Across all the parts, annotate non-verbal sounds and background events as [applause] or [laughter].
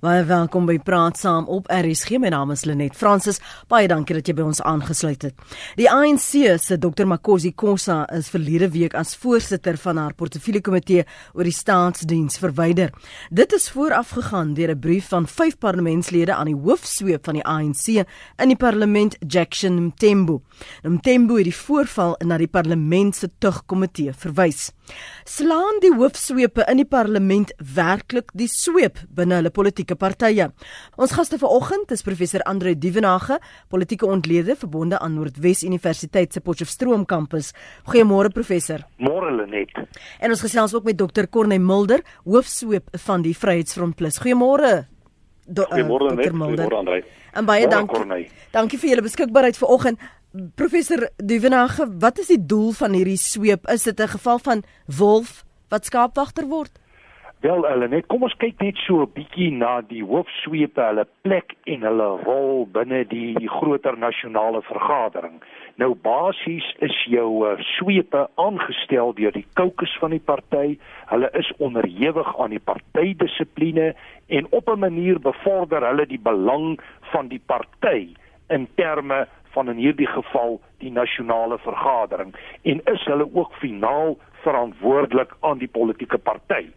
Baie welkom by Praat Saam op RSG. My naam is Lenet Fransis. Baie dankie dat jy by ons aangesluit het. Die ANC se Dr Makosi Khosa is verlede week as voorsitter van haar portefeuljekomitee oor die staatsdiens verwyder. Dit is voorafgegaan deur 'n brief van vyf parlementslede aan die hoofsweep van die ANC in die parlement, Jackson Mthembu. Mthembu het die voorval na die parlement se tugkomitee verwys. Slaan die hoofsweepe in die parlement werklik die sweep binne hulle politieke politieke partye. Ons gaste vanoggend is professor Andre Dievenage, politieke ontleder verbonde aan Noordwes Universiteit se Potchefstroom kampus. Goeiemôre professor. Môre Lenet. En ons gesels ook met dokter Corne Mulder, hoofsweep van die Vryheidsfront Plus. Goeiemôre. Do, uh, Goeiemôre Lenet. Goeiemôre Andre. En baie dankie. Dankie vir julle beskikbaarheid vanoggend. Professor Dievenage, wat is die doel van hierdie sweep? Is dit 'n geval van wolf wat skaapwagter word? Wel hulle net kom ons kyk net so 'n bietjie na die hoofsweepe, hulle plek en hulle rol binne die, groter nasionale vergadering. Nou basies is jou uh, sweepe aangestel deur die kokes van die party. Hulle is onderhewig aan die partydissipline en op 'n manier bevorder hulle die belang van die party in terme van in hierdie geval die nasionale vergadering en is hulle ook finaal verantwoordelik aan die politieke party.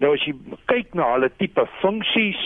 Nou as jy kyk na hulle tipe funksies,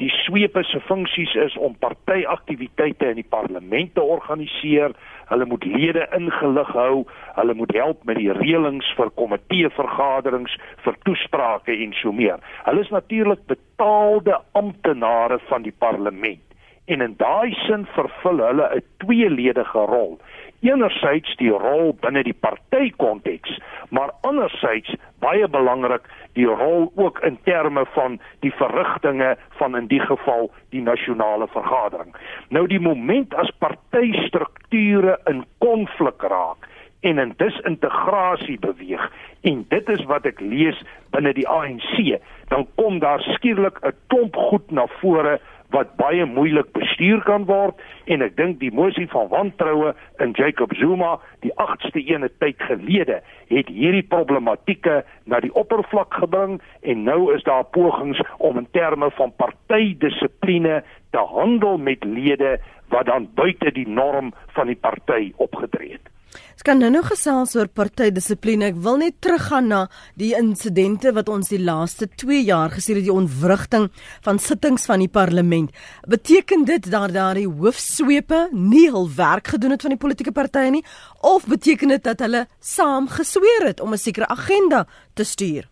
die sweepe se funksies is om partyaktiwiteite in die parlement te organiseer. Hulle moet lede ingelig hou, hulle moet help met die reëlings vir komiteevergaderings, vir toesprake en so meer. Hulle is natuurlik betaalde amptenare van die parlement en in daai sin vervul hulle 'n tweeledige rol. Enerzijds die rol binne die partykonteks, maar anderzijds baie belangrik die rol ook in terme van die verrigtinge van in die geval die nasionale vergadering. Nou die moment as partystrukture in konflik raak en in disintegrasie beweeg en dit is wat ek lees binne die ANC, dan kom daar skielik 'n klomp goed na vore wat baie moeilik bestuur kan word en ek dink die mosie van wantroue in Jacob Zuma die 8ste ene tyd gelede het hierdie problematieke na die oppervlak gebring en nou is daar pogings om in terme van partydissipline te handel met lede wat dan buite die norm van die party opgetree het. Ons kan nou nog gesels oor partydissipline. Ek wil net teruggaan na die insidente wat ons die laaste 2 jaar gesien het, die ontwrigting van sittings van die parlement. Beteken dit dat daardie hoofsweepe nie hul werk gedoen het van die politieke partye nie of beteken dit dat hulle saam gesweer het om 'n sekere agenda te stuur?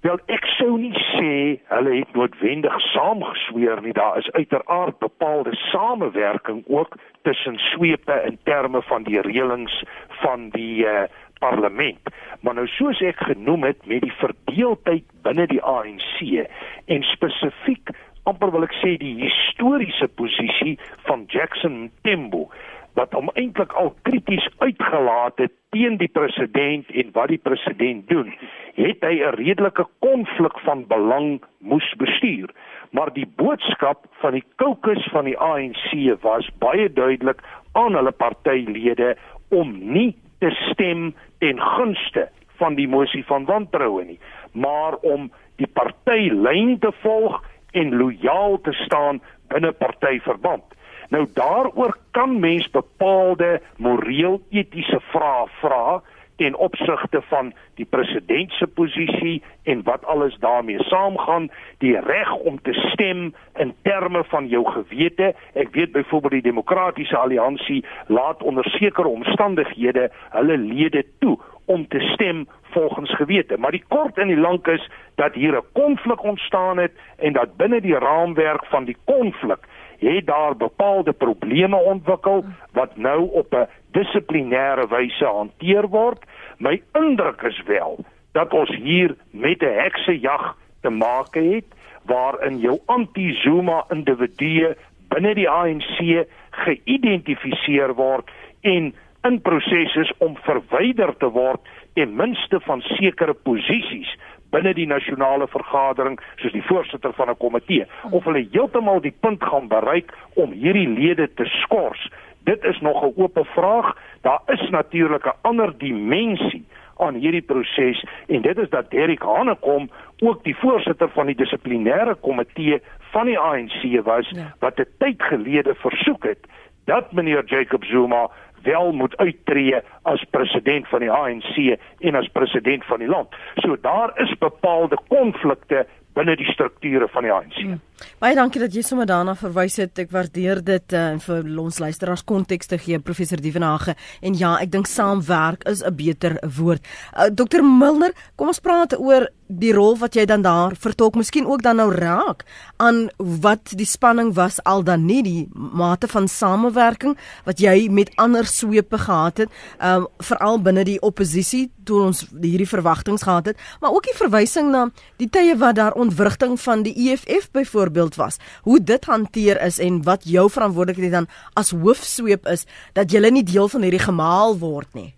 Wel ek sou nie sê hulle het noodwendig saamgesweer nie. Daar is uiteraard bepaalde samewerking ook tussen sweepe in terme van die reëlings van die uh, parlement. Maar nou soos ek genoem het met die verdeeldheid binne die ANC en spesifiek amper wil ek sê die historiese posisie van Jackson Mthembu wat hom eintlik al krities uitgelaat het teen die president en wat die president doen, het hy 'n redelike konflik van belang moes bestuur. Maar die boodskap van die kokes van die ANC was baie duidelik aan hulle partylede om nie te stem ten gunste van die mosie van wantroue nie, maar om die partylyn te volg en lojaal te staan binne partyverband. Nou daaroor kan mens bepaalde moreel etiese vrae vra ten opsigte van die president se posisie en wat alles daarmee saamgaan, die reg om te stem in terme van jou gewete. Ek weet byvoorbeeld die demokratiese alliansie laat onder sekere omstandighede hulle lede toe om te stem volgens gewete. Maar die kort en die lank is dat hier 'n konflik ontstaan het en dat binne die raamwerk van die konflik het daar bepaalde probleme ontwikkel wat nou op 'n dissiplinêre wyse hanteer word. My indruk is wel dat ons hier met 'n heksejag te maak het waarin jou anti-Zuma individue binne die ANC geïdentifiseer word en in proses is om verwyder te word ten minste van sekere posisies binne die nasionale vergadering soos die voorsitter van 'n komitee of hulle heeltemal die punt gaan bereik om hierdie lede te skors dit is nog 'n oop vraag daar is natuurlik 'n ander dimensie aan hierdie proses en dit is dat Derek Hanekom ook die voorsitter van die dissiplinêre komitee van die ANC was ja. wat 'n tyd gelede versoek het dat meneer Jacob Zuma wel moet uittreë as president van die ANC en as president van die land. So daar is bepaalde konflikte binne die strukture van die ANC. Hmm. Baie dankie dat jy sommer daarna verwys het. Ek waardeer dit uh, en vir ons luisteraars konteks te gee professor Dievenage. En ja, ek dink saamwerk is 'n beter woord. Uh, eh, Dr Milner, kom ons praat oor die rol wat jy dan daar vertolk, miskien ook dan nou raak aan wat die spanning was al dan nie die mate van samewerking wat jy met ander swepe gehad het, um veral binne die oppositie toe ons hierdie verwagtinge gehad het, maar ook die verwysing na die tye wat daar ontwrigting van die EFF byvoorbeeld was. Hoe dit hanteer is en wat jou verantwoordelikheid dan as hoofsweep is dat jy nie deel van hierdie gemaal word nie.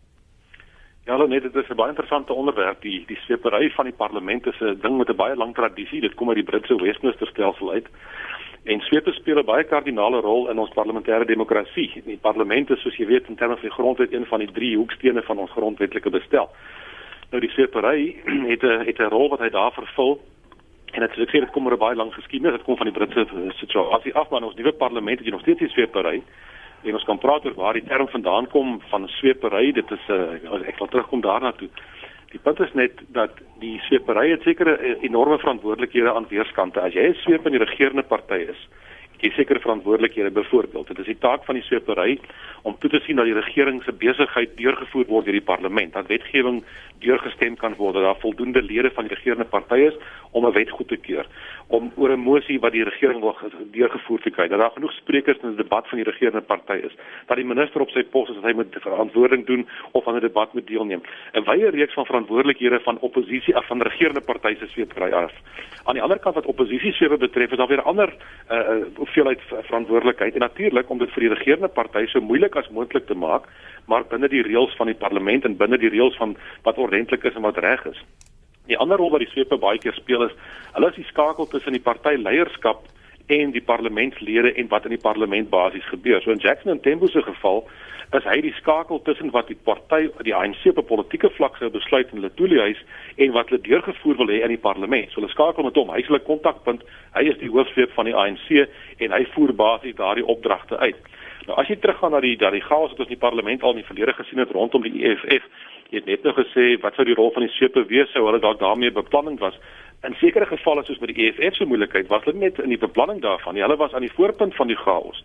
Ja, nee, dit is 'n baie interessante onderwerp. Die die swepery van die parlement is 'n ding met 'n baie lang tradisie. Dit kom uit die Britse Westminster stelsel uit. En swepe speel 'n baie kardinale rol in ons parlementêre demokrasie. Die parlement is soos jy weet in terme van die grondwet een van die drie hoekstene van ons grondwetlike bestel. Nou die swepery [clears throat] het 'n het 'n rol wat hy daar vervul. En dit sê dit kom oor 'n baie lang geskiedenis. Dit kom van die Britse situasie af, maar ons nuwe parlement het nog steeds die swepery. En ons kan praat oor waar die term vandaan kom van swepery. Dit is 'n uh, eh, ek sal terugkom daarna toe. Die punt is net dat die swepery het sekere eh, enorme verantwoordelikhede aan weerskante. As jy 'n sweep in die regerende party is, jy sekere verantwoordelikhede byvoorbeeld. Dit is die taak van die swepery om toe te sien dat die regering se besigheid deurgevoer word deur die parlement, dat wetgewing deurgestem kan word, dat daar voldoende lede van die regerende party is om 'n wet goed te keur om oor 'n mosie wat die regering wil deurgevoer te kry. Dat daar genoeg sprekers in 'n debat van die regerende party is. Dat die minister op sy pos is dat hy moet verantwoording doen of aan 'n debat moet deelneem. 'n Wye reeks van verantwoordelikhede van oppositie af van regerende partye se sweepkry af. Aan die ander kant wat oppositie sweep betref, is daar weer ander uh hoeveelheid verantwoordelikheid en natuurlik om dit vir die regerende party so moeilik as moontlik te maak, maar binne die reëls van die parlement en binne die reëls van wat ordentlik is en wat reg is. Die ander rol wat die swepe baie keer speel is, hulle is die skakel tussen die partyleierskap en die parlementslede en wat in die parlement basies gebeur. So in Jackson en Tembo se geval is hy die skakel tussen wat die party die ANC op politieke vlak sou besluit in hulle toeliehuis en wat hulle deurgevoer wil hê in die parlement. So hulle skakel met hom, hy is hulle kontakpunt. Hy is die hoofsweep van die ANC en hy voer basies daardie opdragte uit. Nou as jy teruggaan na die dat die chaos wat ons in die parlement al in die verlede gesien het rondom die EFF Jy het net nou gesê wat sou die rol van die sepe wees sou hulle dalk daarmee beplanning was. In sekere gevalle soos met die EFF se moeilikheid was hulle net in die beplanning daarvan. Hulle was aan die voorpunt van die chaos.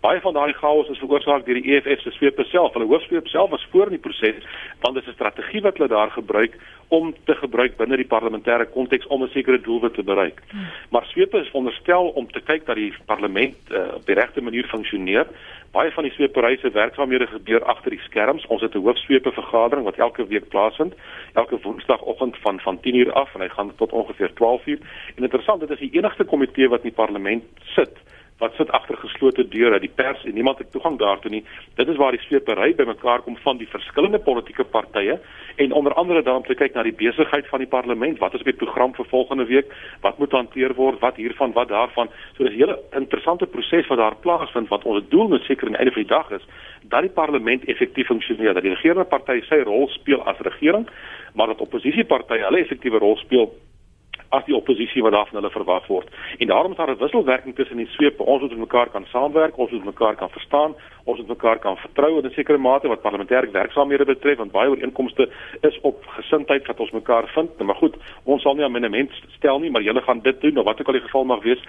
Baie van daardie chaos is veroorsaak deur die EFF se swepe self. Hulle hoofsweep self was voor in die proses want dit is 'n strategie wat hulle daar gebruik om te gebruik binne die parlementêre konteks om 'n sekere doelwit te bereik. Hmm. Maar swepe is veronderstel om te kyk dat die parlement uh, op die regte manier funksioneer baie van die sweeperyse werksaamhede gebeur agter die skerms. Ons het 'n hoofsweepe vergadering wat elke week plaasvind, elke woensdagoggend van van 10:00 af en hy gaan tot ongeveer 12:00. En interessant, dit is die enigste komitee wat in die parlement sit wat sit agter geslote deure, die pers en niemand het toegang daartoe nie. Dit is waar die sweepery bymekaar kom van die verskillende politieke partye en onder andere daarom te kyk na die besigheid van die parlement. Wat is op die program vir volgende week? Wat moet hanteer word? Wat hiervan, wat daarvan? So dis 'n hele interessante proses wat daar plaasvind wat ons doel net seker die einde van die dag is dat die parlement effektief funksioneer, dat die regerende party sy rol speel as regering, maar dat oppositiepartye hulle effektiewe rol speel as die oppositie wat daarvan hulle verwag word. En daarom is daar 'n wisselwerking tussen die swepe. Ons moet met mekaar kan saamwerk, ons moet mekaar kan verstaan, ons moet mekaar kan vertrou in 'n sekere mate wat parlementêre werksaamhede betref, want baie ooreenkomste is op gesindheid wat ons mekaar vind. Nou, maar goed, ons sal nie 'n amendement stel nie, maar julle gaan dit doen, of wat ook al die geval mag wees,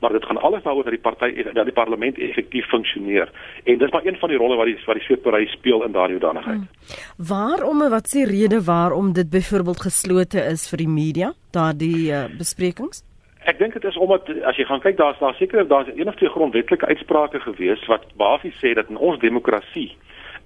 maar dit gaan alles daaroor dat die party dat die parlement effektief funksioneer. En dis maar een van die rolle wat die wat die swepery speel in daardie hoedanigheid. Hmm. Waarom en wat is die rede waarom dit byvoorbeeld geslote is vir die media? daardie uh, besprekings? Ek dink dit is omdat as jy gaan kyk daar's daar seker daar's een of twee grondwetlike uitsprake gewees wat basies sê dat in ons demokrasie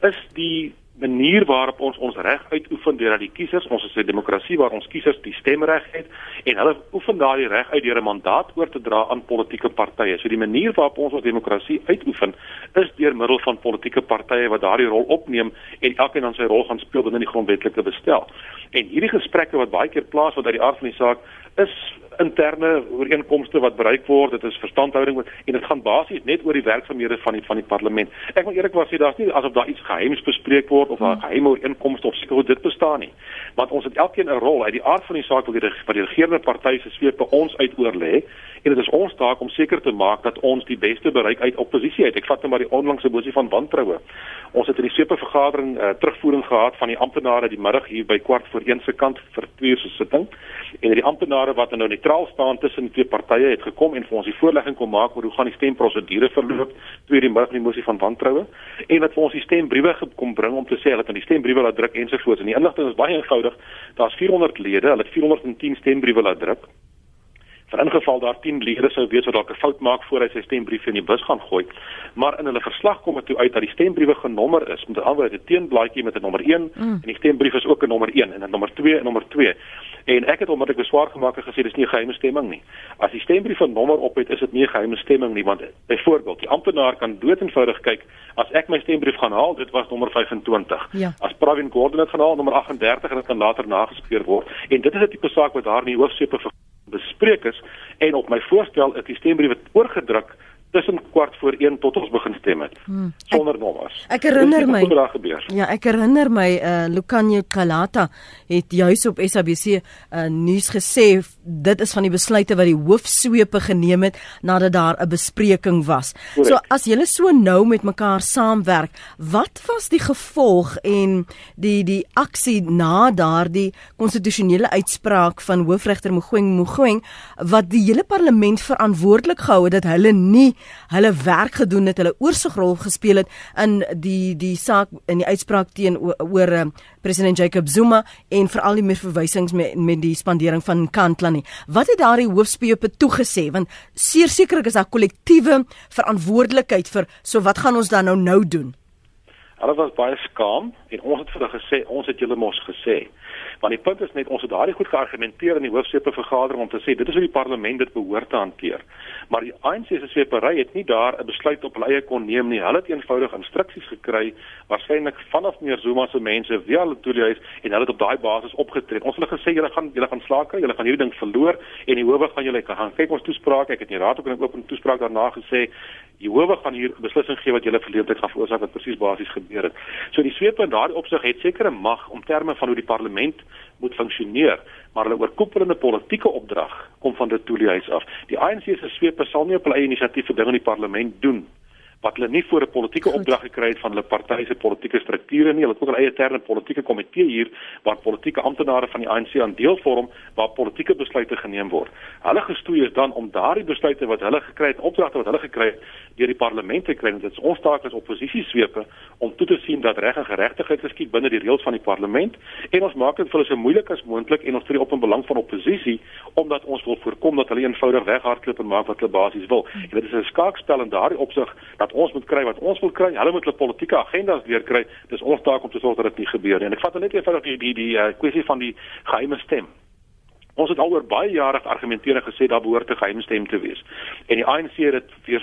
is die manier waarop ons ons reg uitoefen deur dat die kiesers ons is 'n demokrasie waar ons kiesers die stemreg het en hulle oefen daardie reg uit deur 'n mandaat oor te dra aan politieke partye. So die manier waarop ons ons demokrasie uitoefen is deur middel van politieke partye wat daardie rol opneem en elkeen dan sy rol gaan speel binne die grondwetlike bestel. En hierdie gesprekke wat baie keer plaasvind uit die aard van die saak is interne ooreenkomste wat bereik word, dit is verstandhouding en dit gaan basies net oor die werksamehede van die van die parlement. Ek wil eerlikwaar sê daar's nie asof daar iets geheims bespreek word of 'n hmm. geheime ooreenkomste of seker hoe dit bestaan nie. Want ons het elkeen 'n rol uit die aard van die saak wil die wat die regerende party se sweep by ons uit oorlê en dit is ons taak om seker te maak dat ons die beste bereik uit oppositie uit. Ek vat net maar die onlangse mosie van wantroue. Ons het in die swepe vergadering uh, terugvoering gehad van die amptenare die middag hier by kwart voor 1 se kant vir twee uur se sitting. En die amptenare wat nou neutraal staan tussen die twee partye het gekom en vir ons die voorlegging kom maak oor hoe gaan die stemprosedure verloop twee die middag in die mosie van wantroue. En wat vir ons die stembriewe gekom bring om te sê hulle het aan die stembriewe laat druk ensovoorts. En die inligting is baie eenvoudig. Daar's 400 lede hulle het 410 stembriewe laat druk vir ingeval daar 10 lede sou wees wat dalk 'n fout maak voor hy sy stembrief in die bus gaan gooi. Maar in hulle verslag kom dit toe uit dat die stembriewe genommer is met 'n ander 'n teenblaadjie met 'n nommer 1 mm. en die stembrief is ook 'n nommer 1 en 'n nommer 2 en nommer 2. En ek het onmiddellik beswaar gemaak en gesê dis nie 'n geheime stemming nie. As die stembrief 'n nommer op het, is dit nie 'n geheime stemming nie want byvoorbeeld die amptenaar kan doeteenvoudig kyk as ek my stembrief gaan haal, dit was nommer 25. Ja. As Pravin Gordhan dit gaan haal, nommer 38 en dit kan later nagespeur word. En dit is 'n tipe saak wat daar in die hoofsepe bespreek is en op my voorstel is die stembriewe oorgedruk tussen kwart voor 1 tot ons begin stem het hmm. sonder nommers. Ek herinner my Ja, ek herinner my uh Lucanio Calata het juis op SABC uh nuus gesê dit is van die besluite wat die hoofsweepe geneem het nadat daar 'n bespreking was. Correct. So as julle so nou met mekaar saamwerk, wat was die gevolg en die die aksie na daardie konstitusionele uitspraak van hoofregter Mogoeng Mogoeng wat die hele parlement verantwoordelik gehou het dat hulle nie hulle werk gedoen het, hulle oorsigrol gespeel het in die die saak in die uitspraak teen oor uh, president Jacob Zuma en veral die meer verwysings met met die spandering van Kantla nie. Wat het daardie hoofspeepe toegesê? Want sekerlik is daar kollektiewe verantwoordelikheid vir so wat gaan ons dan nou nou doen? Hulle was baie skaam en ons het vir hulle gesê ons het julle mos gesê want die punt is net ons het daardie goed geargumenteer in die hoofsepe vergadering om te sê dit is hoe die parlement dit behoort te hanteer. Maar die ANC se swepery het nie daar 'n besluit op hulle eie kon neem nie. Hulle het eenvoudig instruksies gekry waarskynlik vanaf meneer Zuma se mense via hulle toelies en hulle het op daai basis opgetree. Ons het hulle gesê julle gaan julle gaan slaak kry, julle gaan hierdie ding verloor en die howe gaan julle gaan kyk ons toespraak. Ek het in die raad ook 'n oop toespraak daarna gesê Jehovah gaan hier beslissing gee wat julle verleentheid gaan veroorsaak wat presies basies gebeur het. So die sweep in daardie opsig het sekere mag om terme van hoe die parlement moet funksioneer, maar hulle oorkoepelende politieke opdrag kom van dit toelies af. Die ANC se sweep sal nie op hulle eie inisiatief vir dinge in die parlement doen wat hulle nie voor 'n politieke opdrag gekry het van hulle party se politieke strukture nie. Hulle het ook 'n eie interne politieke komitee hier waar politieke amptenare van die ANC aan deel vorm waar politieke besluite geneem word. Hulle gestoei is dan om daardie besluite wat hulle gekry het, opdragte wat hulle gekry het deur die parlement te kry. Dit is ons taak as oppositieswepe om toe te sien dat reg en geregtigheid geskied binne die reëls van die parlement en ons maak dit vir hulle so moeilik as moontlik en ons tree op in belang van oppositie omdat ons wil voorkom dat hulle eenvoudig weghardloop en maak wat hulle basies wil. En dit is 'n skaakspel in daardie opsig dat ons moet kry wat ons wil kry. Hulle moet hulle politieke agendas weer kry. Dis ons taak om te sorg dat dit nie gebeur nie. En ek vat net eenvoudig die die die uh, kwessie van die geheime stem. Ons het alhoor baie jare geargumenteer en gesê daar behoort 'n geheime stem te wees. En die ANC het dit weer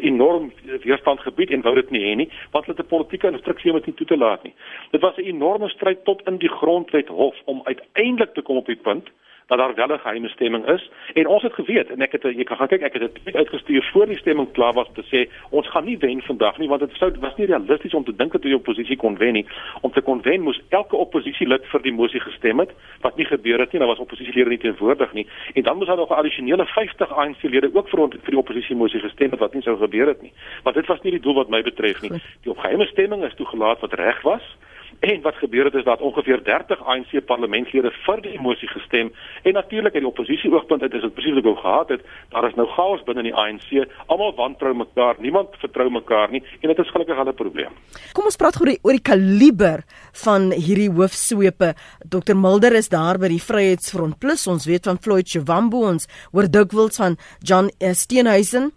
enorm weerstand gebied en wou dit nie hê nie, want hulle het 'n politieke instruksie om dit nie toe te laat nie. Dit was 'n enorme stryd tot in die grondwet hof om uiteindelik te kom op die punt dat daar wel 'n geheime stemming is. En ons het geweet en ek het jy kan gaan kyk ek het dit uitgestuur voor die stemming klaar was te sê ons gaan nie wen vandag nie want dit sou was nie realisties om te dink dat die oppositie kon wen nie. Om te kon wen moes elke oppositielid vir die mosie gestem het wat nie gebeur het nie daar was oppositielede nie teenwoordig nie. En dan moes daar nog 'n addisionele 50 ANC-lede ook vir vir die oppositie mosie gestem het wat nie sou gebeur het nie. Want dit was nie die doel wat my betref nie. Die opgeheime stemming is toegelaat wat reg was En wat gebeur het is dat ongeveer 30 ANC parlementslede vir die mosie gestem en natuurlik uit die oppositie oogpunt uit is dit presies wat ek gehad het, daar is nou chaos binne die ANC, almal wantrou mekaar, niemand vertrou mekaar nie en dit is gelukkig hulle probleem. Kom ons praat gou oor die kaliber van hierdie hoofsweepe. Dr Mulder is daar by die Vryheidsfront Plus. Ons weet van Floyd Shivambu ons hoor dikwels van John Steenhuisen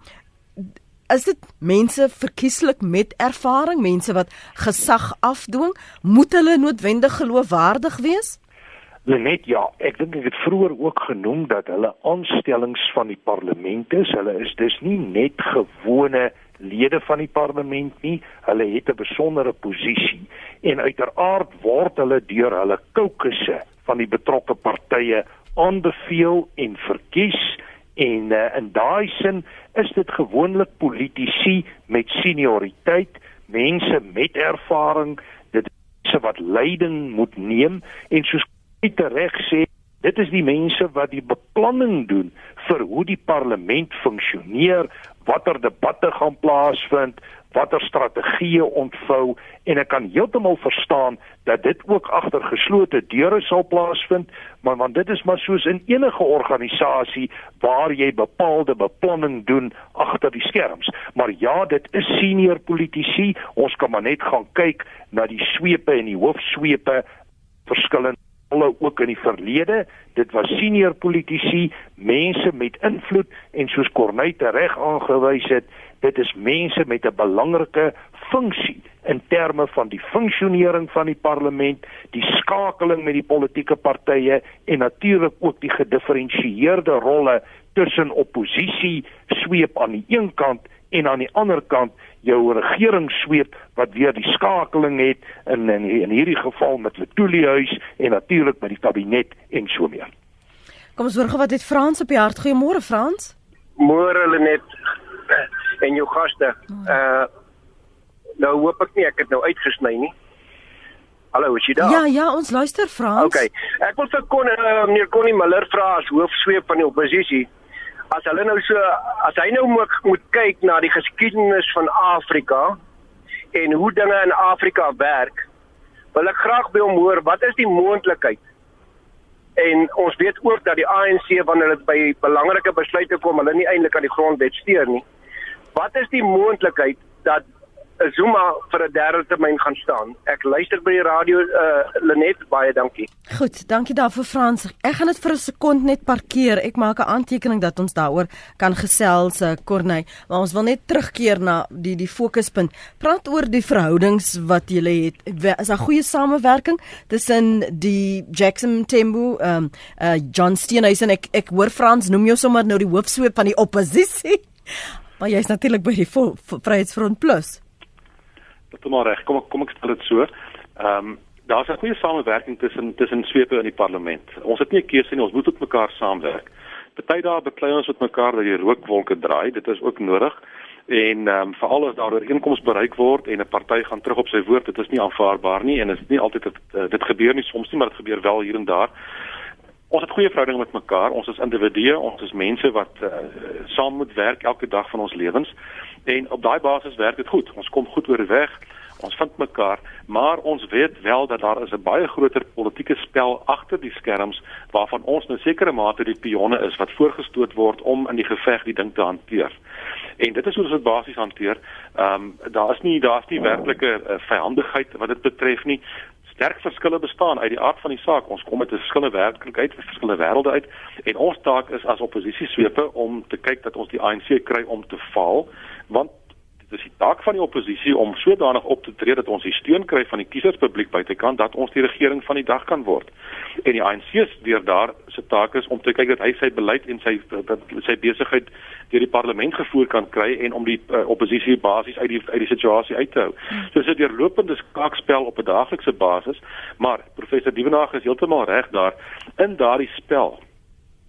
is dit mense verkieslik met ervaring, mense wat gesag afdwing, moet hulle noodwendig geloofwaardig wees? Net ja, ek dink ek het vroeër ook genoem dat hulle aanstellings van die parlement is. Hulle is dus nie net gewone lede van die parlement nie. Hulle het 'n besondere posisie en uiteraard word hulle deur hulle kokusse van die betrokke partye aanbeveel en verkies en uh, in daai sin is dit gewoonlik politici met senioriteit, mense met ervaring, dit mense wat leiding moet neem en soos jy reg sê Dit is die mense wat die beplanning doen vir hoe die parlement funksioneer, watter debatte gaan plaasvind, watter strategieë ontvou en ek kan heeltemal verstaan dat dit ook agter geslote deure sal plaasvind, maar want dit is maar soos in enige organisasie waar jy bepaalde beplanning doen agter die skerms. Maar ja, dit is senior politici. Ons kan maar net gaan kyk na die swepe en die hoofswepe verskillende hulle ook in die verlede dit was senior politici mense met invloed en soos Corneille reg aangewys het dit is mense met 'n belangrike funksie in terme van die funksionering van die parlement, die skakeling met die politieke partye en natuurlik ook die gedifferensieerde rolle tussen oppositie sweep aan die een kant en aan die ander kant jou regering sweep wat weer die skakeling het in in, in hierdie geval met Letuli huis en natuurlik met die kabinet en so meer. Kom ons hoor gou wat het Frans op die hart. Goeiemôre Frans. Môre Lenet en jou gaste. Uh nou hoop ek nie ek het nou uitgesny nie. Hallo, is jy daar? Ja, ja, ons luister Frans. Okay. Ek wil vir kon uh, meneer Connie Miller vra as hoofsweep van die oppositie. As hulle nou so as hy nou moet moet kyk na die geskiedenis van Afrika en hoe dinge in Afrika werk, wil ek graag by hom hoor wat is die moontlikheid En ons weet ook dat die ANC wanneer dit by belangrike besluite kom, hulle nie eintlik aan die grondwet steur nie. Wat is die moontlikheid dat Zuma vir 'n derde termyn gaan staan? Ek luister by die radio uh Lenet baie dankie. Goed, dankie daarvoor Frans. Ek gaan dit vir 'n sekond net parkeer. Ek maak 'n aantekening dat ons daaroor kan gesels, uh, Corneille, maar ons wil net terugkeer na die die fokuspunt. Praat oor die verhoudings wat jy het. Is daar goeie samewerking tussen die Jackson Tembu, um uh John Steenhuisen ek ek hoor Frans noem jou sommer nou die hoofsweep van die oppositie. Maar jy is natuurlik by die Vryheidsfront Plus. Dit is maar reg. Kom kom ek stel dit so. Ehm um, daar's 'n goeie samewerking tussen tussen swepe in die parlement. Ons het nie 'n keuse nie, ons moet met mekaar saamwerk. Party daar beklei ons met mekaar dat die rookwolke draai. Dit is ook nodig. En ehm um, veral as daar ooreenkomste bereik word en 'n party gaan terug op sy woord, dit is nie aanvaarbaar nie en dit is nie altyd dit, uh, dit gebeur nie soms nie, maar dit gebeur wel hier en daar. Ons het goeie verhoudinge met mekaar. Ons is individue, ons is mense wat uh, saam moet werk elke dag van ons lewens. En op daai basis werk dit goed. Ons kom goed oorweg. Ons vind mekaar, maar ons weet wel dat daar is 'n baie groter politieke spel agter die skerms waarvan ons nou sekere mate die pionne is wat voorgestoot word om in die geveg die ding te hanteer. En dit is hoe ons dit basies hanteer. Ehm um, daar is nie daar's nie werklike uh, vyandigheid wat dit betref nie sterk verskille bestaan uit die aard van die saak. Ons kom met 'n verskillende werklikheid, verskillende wêrelde uit en ons taak is as oppositieswepe om te kyk dat ons die ANC kry om te faal, want dit is die taak van die oppositie om sodanig op te tree dat ons die steun kry van die kieserspubliek buitekant dat ons die regering van die dag kan word. En die ANC se deur daar se taak is om te kyk dat hy sy beleid en sy dat sy besigheid deur die parlement gevoer kan kry en om die uh, oppositie basies uit die uit die situasie uit te hou. So dit is 'n deurlopende skaakspel op 'n daaglikse basis, maar professor Dievenage is heeltemal reg daar in daardie spel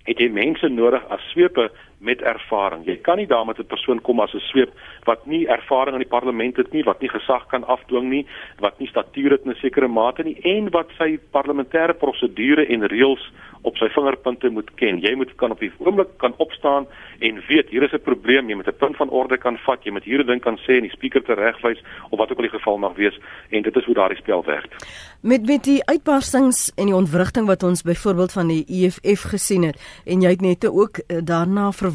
het jy mense nodig as swepe met ervaring. Jy kan nie daar met 'n persoon kom as 'n sweep wat nie ervaring in die parlement het nie, wat nie gesag kan afdwing nie, wat nie statuur het in 'n sekere mate nie en wat sy parlementêre prosedure en reëls op sy vingerpunte moet ken. Jy moet kan op die oomblik kan opstaan en weet hier is 'n probleem, jy moet 'n punt van orde kan vat, jy moet hier 'n ding kan sê en die spreker teregwys of wat ook al die geval mag wees en dit is hoe daardie spel werk. Met met die uitbarsings en die ontwrigting wat ons byvoorbeeld van die EFF gesien het en jy het net ook eh, daarna verwys,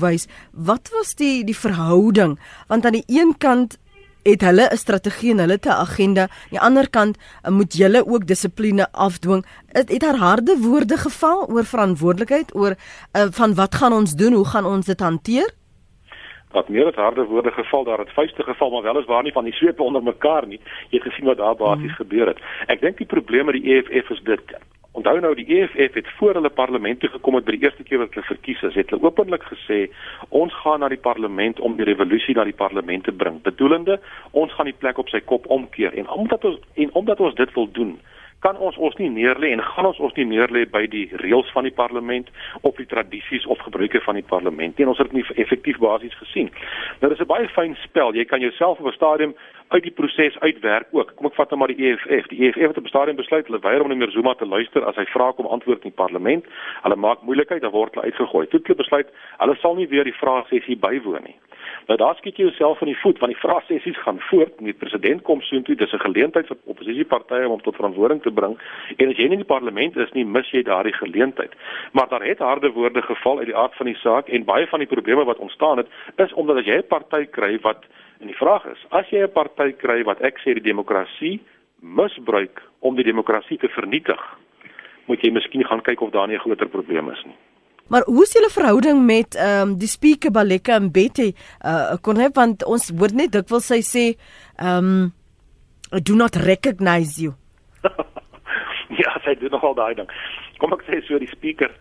wat was die die verhouding? Want aan die een kant het hulle 'n strategie en hulle 'n agenda. Aan die ander kant eh, moet julle ook dissipline afdwing. Het, het haar harde woorde geval oor verantwoordelikheid oor uh, van wat gaan ons doen? Hoe gaan ons dit hanteer? wat meer as harde woorde geval daar het vuiste geval maar wel is waar nie van die swepe onder mekaar nie jy het gesien wat daar basies hmm. gebeur het ek dink die probleem met die EFF is dit Onthou nou die EFF het voor hulle parlement toe gekom het by die eerste keer wat hulle verkies is, het hulle openlik gesê ons gaan na die parlement om die revolusie na die parlement te bring. Bedoelende ons gaan die plek op sy kop omkeer en omdat ons en omdat ons dit wil doen, kan ons ons nie neerlê en gaan ons ons nie neerlê by die reëls van die parlement of die tradisies of gebruike van die parlement nie. En ons het dit nie effektief basies gesien. Nou dis 'n baie fyn spel. Jy kan jouself op 'n stadium uit die proses uitwerk ook. Kom ek vat nou maar die EFF. Die EFF het op 'n stadium besluit hulle weier om nie meer Zuma te luister as hy vra kom antwoord in die parlement. Hulle maak moeilikheid, dan word hulle uitgegooi. Toe het hulle besluit hulle sal nie weer die vraesessie bywoon nie. Nou daar skiet jy jouself in die voet want die vraesessies gaan voort. Die president kom soontoe. Dis 'n geleentheid vir oppositiepartye om tot verantwoording te bring. En as jy nie in die parlement is nie, mis jy daardie geleentheid. Maar daar het harde woorde geval uit die aard van die saak en baie van die probleme wat ontstaan het, is omdat as jy 'n party kry wat En die vraag is, as jy 'n party kry wat ek sê die demokrasie misbruik om die demokrasie te vernietig, moet jy miskien gaan kyk of daar nie 'n groter probleem is nie. Maar hoe is julle verhouding met ehm um, die speaker Baleka en Betty? Uh kon hy want ons hoor net dikwels sy sê ehm um, I do not recognize you. [laughs] ja, sy doen nogal daai ding. Kom ek sê so die speaker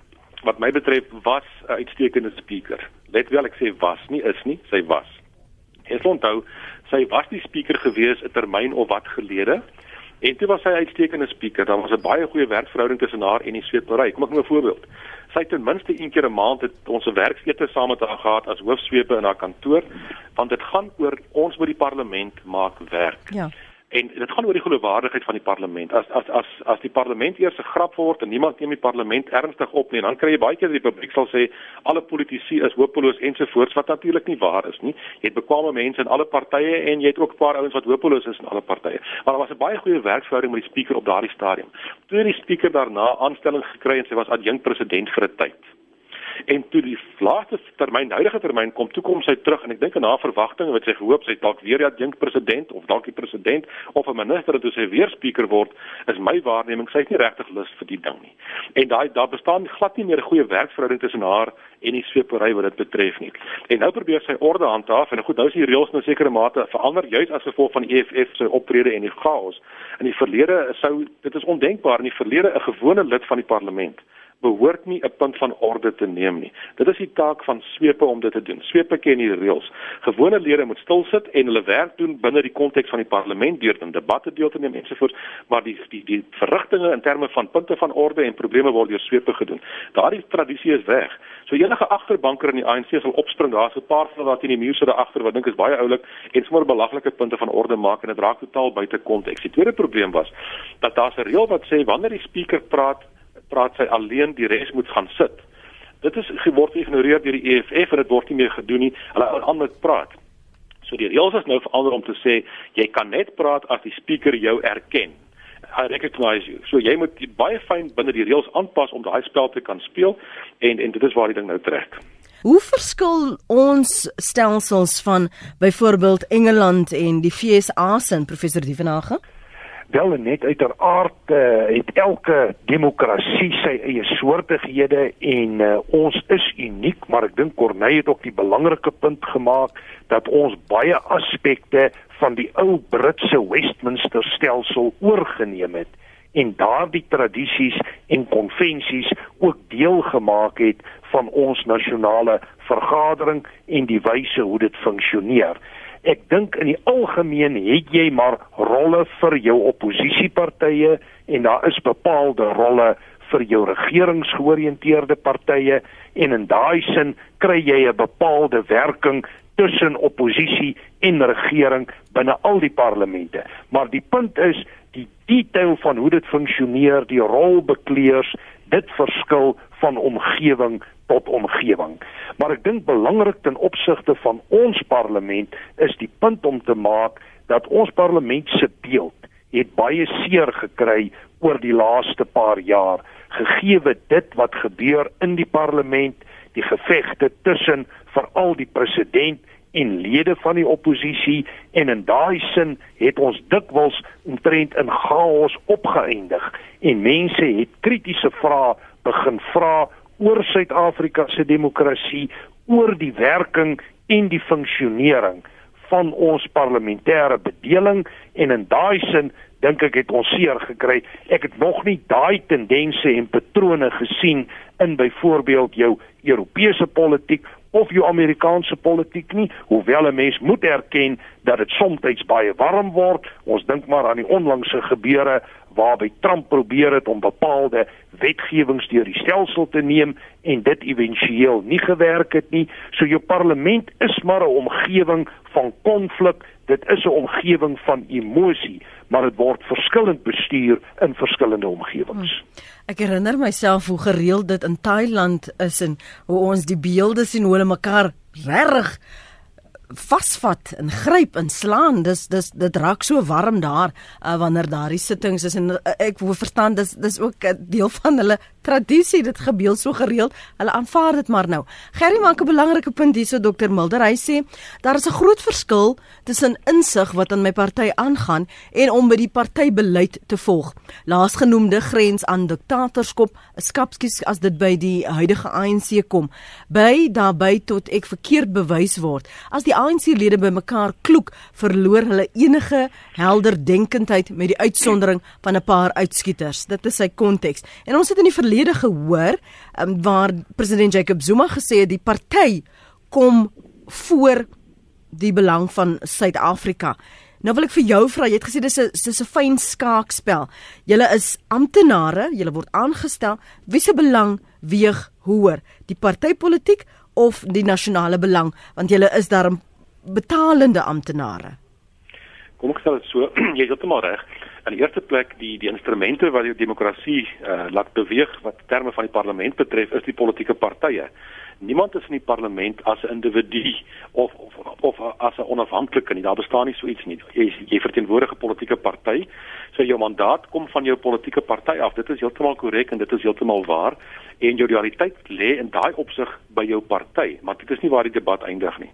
wat my betref was 'n uitstekende speaker. Let wel ek sê was nie is nie, sy was. Sal onthou, sy was die speaker gewees 'n termyn of wat gelede. En toe was sy uitstekende speaker. Daar was 'n baie goeie werkverhouding tussen haar en die sweepery. Kom ek noem 'n voorbeeld. Sy het ten minste een keer 'n maand het ons 'n werksete saam met haar gehad as hoofsweepe in haar kantoor, want dit gaan oor ons moet die parlement maak werk. Ja. En dit gaan oor die geloofwaardigheid van die parlement. As as as as die parlement eers 'n grap word en niemand neem die parlement ernstig op nie, dan kry jy baie keer die publiek sal sê alle politici is hopeloos ensovoorts wat natuurlik nie waar is nie. Jy het bekwame mense in alle partye en jy het ook 'n paar ouens wat hopeloos is in alle partye. Maar daar was 'n baie goeie werksverhouding met die spreker op daardie stadium. Toe die spreker daarna aanstelling gekry en sy was adjunkt president vir 'n tyd en toe die laaste termyn, huidige termyn kom, toe kom sy terug en ek dink na verwagtinge wat sy gehoop sy dalk weer ja dink president of dalk die president of 'n minister en toe sy weer spreker word, is my waarneming sy is nie regtig lus vir die ding nie. En daai daar bestaan glad nie meer 'n goeie werksverhouding tussen haar en die sweepery wat dit betref nie. En nou probeer sy orde handhaaf en goed nou is die reëls nou sekere mate verander juis as gevolg van die EFF se optrede en die chaos. In die verlede sou dit is ondenkbaar in die verlede 'n gewone lid van die parlement behoort nie 'n punt van orde te neem nie. Dit is die taak van swepe om dit te doen. Swepe ken die reëls. Gewone lede moet stil sit en hulle werk doen binne die konteks van die parlement deur in debatte deel te neem ensovoorts, maar die die die verrigtinge in terme van punte van orde en probleme word deur swepe gedoen. Daardie tradisie is weg. So enige agterbanker in die ANC sal opspring, daar's 'n paar van wat in die muur sit agter wat dink is baie oulik en sommer belaglike punte van orde maak en dit raak totaal buite konteks. Die tweede probleem was dat daar 'n reël wat sê wanneer die spreker praat praat sy alleen, die res moet gaan sit. Dit is geword geïgnoreer deur die EFF en dit word nie meer gedoen nie. Hulle hou aan met praat. So die reëls is nou verander om te sê jy kan net praat as die spreker jou erken. I recognize you. So jy moet baie fyn binne die reëls aanpas om daai spel te kan speel en en dit is waar die ding nou trek. Hoe verskil ons stelsels van byvoorbeeld Engeland en die FSA se professor Dievenage? Wel net uiteraard uh, het elke demokrasie sy eie soortighede en uh, ons is uniek maar ek dink Corneille het ook die belangrike punt gemaak dat ons baie aspekte van die ou Britse Westminster stelsel oorgeneem het en daardie tradisies en konvensies ook deel gemaak het van ons nasionale vergadering en die wyse hoe dit funksioneer ek dink in die algemeen het jy maar rolle vir jou oppositiepartye en daar is bepaalde rolle vir jou regeringsgeoriënteerde partye en in daai sin kry jy 'n bepaalde werking tussen oppositie en regering binne al die parlemente. Maar die punt is die detail van hoe dit funksioneer die rolbekleers dit verskil van omgewing tot omgewing. Maar ek dink belangrik ten opsigte van ons parlement is die punt om te maak dat ons parlement se beeld het baie seer gekry oor die laaste paar jaar gegee dit wat gebeur in die parlement, die gevegte tussen veral die president en lede van die oppositie en in daai sin het ons dikwels omtrent in chaos opgeëindig en mense het kritiese vrae begin vra oor Suid-Afrika se demokrasie, oor die werking en die funksionering van ons parlementêre bedeling en in daai sin dink ek het ons seer gekry. Ek het nog nie daai tendense en patrone gesien in byvoorbeeld jou Europese politiek of jou Amerikaanse politiek nie, hoewel 'n mens moet erken dat dit soms baie warm word. Ons dink maar aan die onlangse gebeure waarby Trump probeer het om bepaalde wetgewings deur die stelsel te neem en dit éventueel nie gewerk het nie. So jou parlement is maar 'n omgewing van konflik. Dit is 'n omgewing van emosie, maar dit word verskillend bestuur in verskillende omgewings. Hmm. Ek herinner myself hoe gereeld dit in Thailand is en hoe ons die beelde sien hoe hulle mekaar regtig vasvat en gryp en slaan. Dis dis dit raak so warm daar uh, wanneer daardie sittings is. En uh, ek wou verstaan dis dis ook 'n deel van hulle tradisie dit gebeur so gereeld hulle aanvaar dit maar nou Gerry maak 'n belangrike punt hierso dokter Mulder hy sê daar is 'n groot verskil tussen insig wat aan my party aangaan en om by die partybeleid te volg laasgenoemde grens aan diktatorskap skapskies as dit by die huidige ANC kom by daarbey tot ek verkeerd bewys word as die ANC-lede bymekaar kloek, verloor hulle enige helder denkendheid met die uitsondering van 'n paar uitskieters. Dit is sy konteks. En ons het in die gehoor um, waar president Jacob Zuma gesê het die party kom voor die belang van Suid-Afrika. Nou wil ek vir jou vra, jy het gesê dis 'n dis 'n fyn skaakspel. Julle is amptenare, julle word aangestel. Wie se belang weeg hoër? Die partytetiek of die nasionale belang want julle is daar betalende amptenare. Kom ek sê dit so, [clears throat] jy is heeltemal reg. In die eerste plek die die instrumente wat die demokrasie uh, laat beweeg wat terme van die parlement betref is die politieke partye niemand is in die parlement as 'n individu of of of as 'n onafhanklike nie. Daar bestaan nie so iets nie. Jy jy verteenwoordig 'n politieke party. So jou mandaat kom van jou politieke party af. Dit is heeltemal korrek en dit is heeltemal waar. En jou realiteit lê in daai opsig by jou party, maar dit is nie waar die debat eindig nie.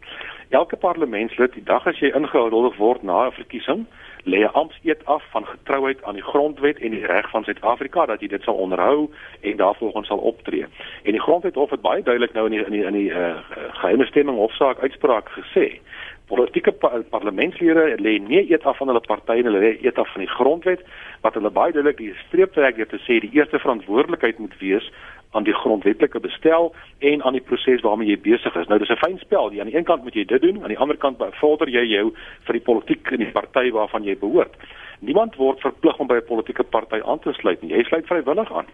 Elke parlementslid, die dag as jy ingehuldig word na 'n verkiesing, lê 'n ampteed af van getrouheid aan die grondwet en die reg van Suid-Afrika dat jy dit sal onderhou en daarvolgens sal optree. En die grondwet hof het baie duidelik nou in die in die in die uh, geheime stemming hofsaak uitspraak gesê. Politieke pa parlementslede lê nie eet af van hulle party en hulle lê eet af van die grondwet wat hulle baie duidelik die streeptrek deur te sê die eerste verantwoordelikheid moet wees aan die grondwetlike bestel en aan die proses waarmee jy besig is. Nou dis 'n fyn spel. Aan die een kant moet jy dit doen, aan die ander kant vorder jy jou vir die politiek in die party waarvan jy behoort. Niemand word verplig om by 'n politieke party aan te sluit nie. Jy sluit vrywillig aan.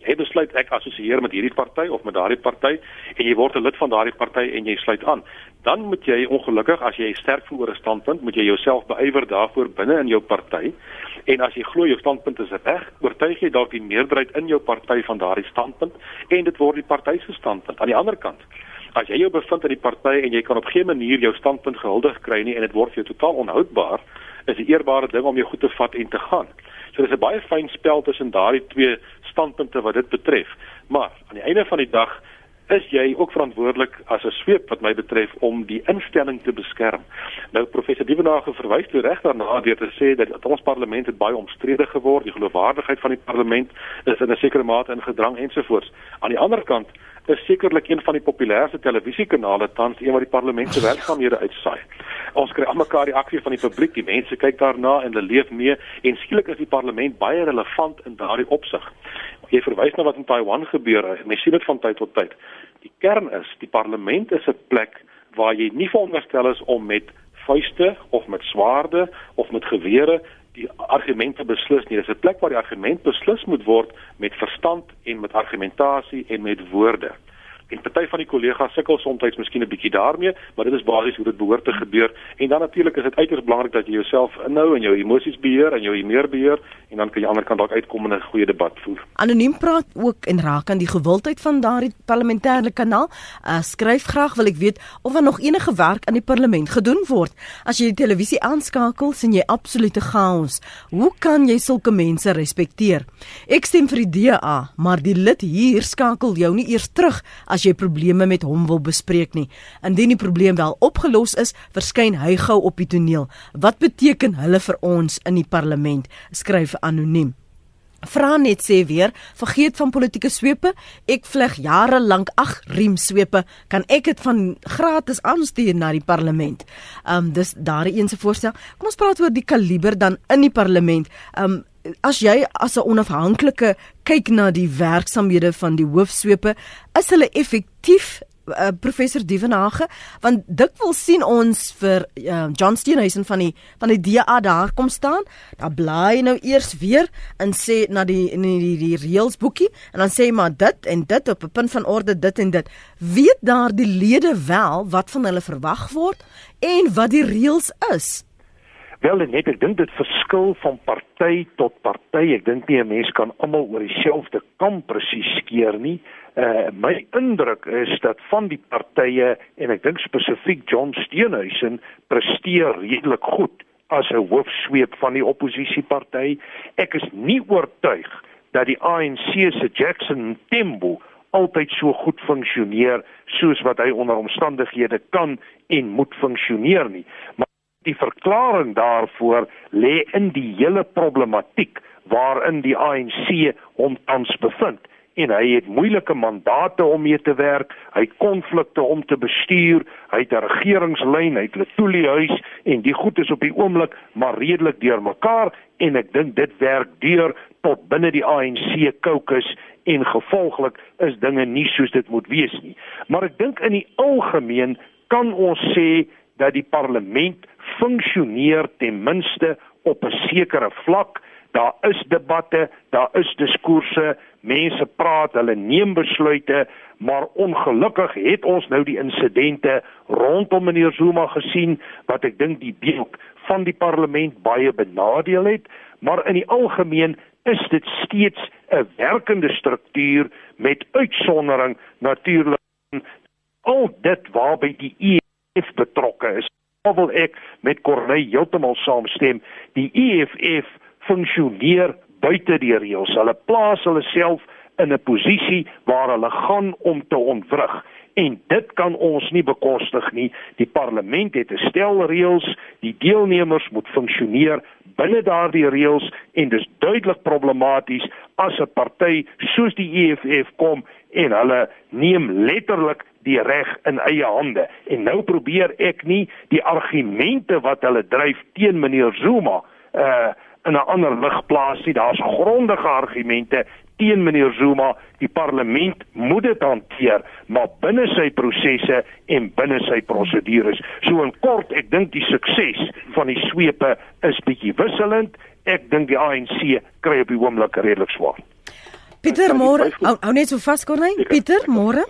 Jy besluit ek assosieer met hierdie party of met daardie party en jy word 'n lid van daardie party en jy sluit aan. Dan moet jy ongelukkig as jy sterk voel oor 'n standpunt, moet jy jouself beywer daarvoor binne in jou party. En as jy glo jou standpunt is reg, oortuig jy dalk die meerderheid in jou party van daardie standpunt en dit word die party se standpunt. Aan die ander kant, as jy jou bevind in die party en jy kan op geen manier jou standpunt gehuldig kry nie en dit word vir jou totaal onhoudbaar, is 'n eerbare ding om jou goed te vat en te gaan. So dis 'n baie fyn spel tussen daardie twee standpunte wat dit betref. Maar aan die einde van die dag is jy ook verantwoordelik as 'n sweep wat my betref om die instelling te beskerm. Nou professor Dievenage verwys toe reg daarna deur te sê dat ons parlement het baie omstrede geword, die geloofwaardigheid van die parlement is in 'n sekere mate in gedrang ensovoorts. Aan die ander kant is sekerlik een van die populairste televisiekanale tans een wat die parlement se werksaamhede uitsaai. Ons kry almekaar die reaksie van die publiek, die mense kyk daarna en hulle leef mee en skielik is die parlement baie relevant in daardie opsig. Jy verwys na wat in Taiwan gebeur, mens sien dit van tyd tot tyd. Die kern is, die parlement is 'n plek waar jy nie veronderstel is om met vuiste of met swaarde of met gewere die argumente beslis nie. Dit is 'n plek waar die argument beslis moet word met verstand en met argumentasie en met woorde. En party van die kollegas sukkel soms miskien 'n bietjie daarmee, maar dit is basies hoe dit behoort te gebeur. En dan natuurlik is dit uiters belangrik dat jy jouself inhou en jou emosies beheer en jou humeur beheer en dan kan jy aan die ander kant dalk uitkom in 'n goeie debat voer. Anoniem praat ook en raak aan die gewildheid van daardie parlementêre kanaal. Uh, skryf graag wil ek weet of daar nog enige werk aan die parlement gedoen word. As jy die televisie aanskakel, sien jy absolute chaos. Hoe kan jy sulke mense respekteer? Ek stem vir die DA, maar die lid hier skakel jou nie eers terug as as jy probleme met hom wil bespreek nie. Indien die probleem wel opgelos is, verskyn hy gou op die toneel. Wat beteken hulle vir ons in die parlement? Skryf anoniem. Vra net sê weer, vergeet van politieke swepe. Ek vleg jare lank ag riem swepe, kan ek dit van gratis aanstuur na die parlement. Um dis daar 'n een se voorstel. Kom ons praat oor die kaliber dan in die parlement. Um as jy as 'n onafhanklike kyk na die werksamehede van die hoofswepe, is hulle effektief uh, professor Dievenage want dit wil sien ons vir uh, John Steenhuisen van die van die DA daar kom staan. Dan bly nou eers weer en sê na die in die, die, die reëls boekie en dan sê maar dit en dit op 'n punt van orde dit en dit. Weet daar die lede wel wat van hulle verwag word en wat die reëls is Wel net ek dink dit verskil van party tot party. Ek dink nie 'n mens kan almal oor dieselfde kam presies skeer nie. Uh my indruk is dat van die partye en ek dink spesifiek John Steenhuisen presteer redelik goed as 'n hoofsweep van die oppositieparty. Ek is nie oortuig dat die ANC se Jackson Tembo altyd so goed funksioneer soos wat hy onder omstandighede kan en moet funksioneer nie. Maar Die verklaring daarvoor lê in die hele problematiek waarin die ANC hom tans bevind en hy het moeilike mandate om mee te werk, hy het konflikte om te bestuur, hy het 'n regeringslyn, hy het 'n toeliehuis en die goed is op die oomblik maar redelik deurmekaar en ek dink dit werk deur tot binne die ANC caucus en gevolglik is dinge nie soos dit moet wees nie. Maar ek dink in die algemeen kan ons sê dat die parlement funksioneer ten minste op 'n sekere vlak. Daar is debatte, daar is diskoerse, mense praat, hulle neem besluite, maar ongelukkig het ons nou die insidente rondom meneer Zuma gesien wat ek dink die beeld van die parlement baie benadeel het, maar in die algemeen is dit steeds 'n werkende struktuur met uitsondering natuurlik al dit waarby die EFF betrokke is wil ek met Corneille heeltemal saamstem. Die EFF funksioneer buite die reëls. Hulle plaas hulle self in 'n posisie waar hulle gaan om te ontwrig en dit kan ons nie bekostig nie. Die parlement het 'n stel reëls, die deelnemers moet funksioneer binne daardie reëls en dis duidelik problematies as 'n party soos die EFF kom en hulle neem letterlik die reg in eie hande. En nou probeer ek nie die argumente wat hulle dryf teen meneer Zuma uh in 'n ander lig plaas nie. Daar's grondige argumente teen meneer Zuma. Die parlement moet dit hanteer, maar binne sy prosesse en binne sy prosedures. So in kort, ek dink die sukses van die swepe is bietjie wisselend. Ek dink die ANC kry op die oomblik redelik swaar. Pieter môre, hou net so vas kon hy. Pieter môre.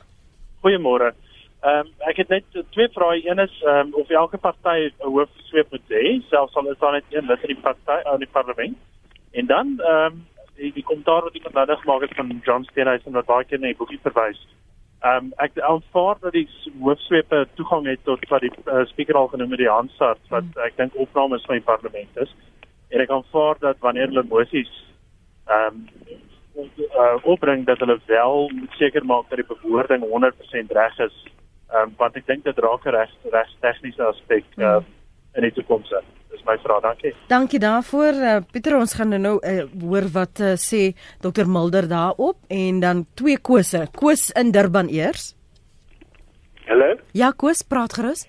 Goeiemôre. Ehm um, ek het net twee vrae. Een is ehm um, of elke party 'n hoofsweep moet hê, selfs al is daar net een lid in die party in die parlement. En dan ehm um, die, die kommentaar wat iemand nou gemaak het van John Steenhuisen wat baie keer net boekie verwys. Ehm um, ek aanvaar dat die hoofsweepe toegang het tot wat die uh, speaker al genoem het die Hansard wat hmm. ek dink opnames van die parlement is. En ek aanvaar dat wanneer hulle moesies ehm um, uh, opbring dat hulle wel moet seker maak dat die bewoording 100% reg is. Ehm um, want ek dink dit raak 'n reg reg tegniese aspek uh, in die toekoms. Dis my vraag. Dankie. Dankie daarvoor. Uh, Pieter, ons gaan nou uh, hoor wat uh, sê Dr Mulder daarop en dan twee kose. Koos in Durban eers. Hallo? Ja, Koos, praat gerus.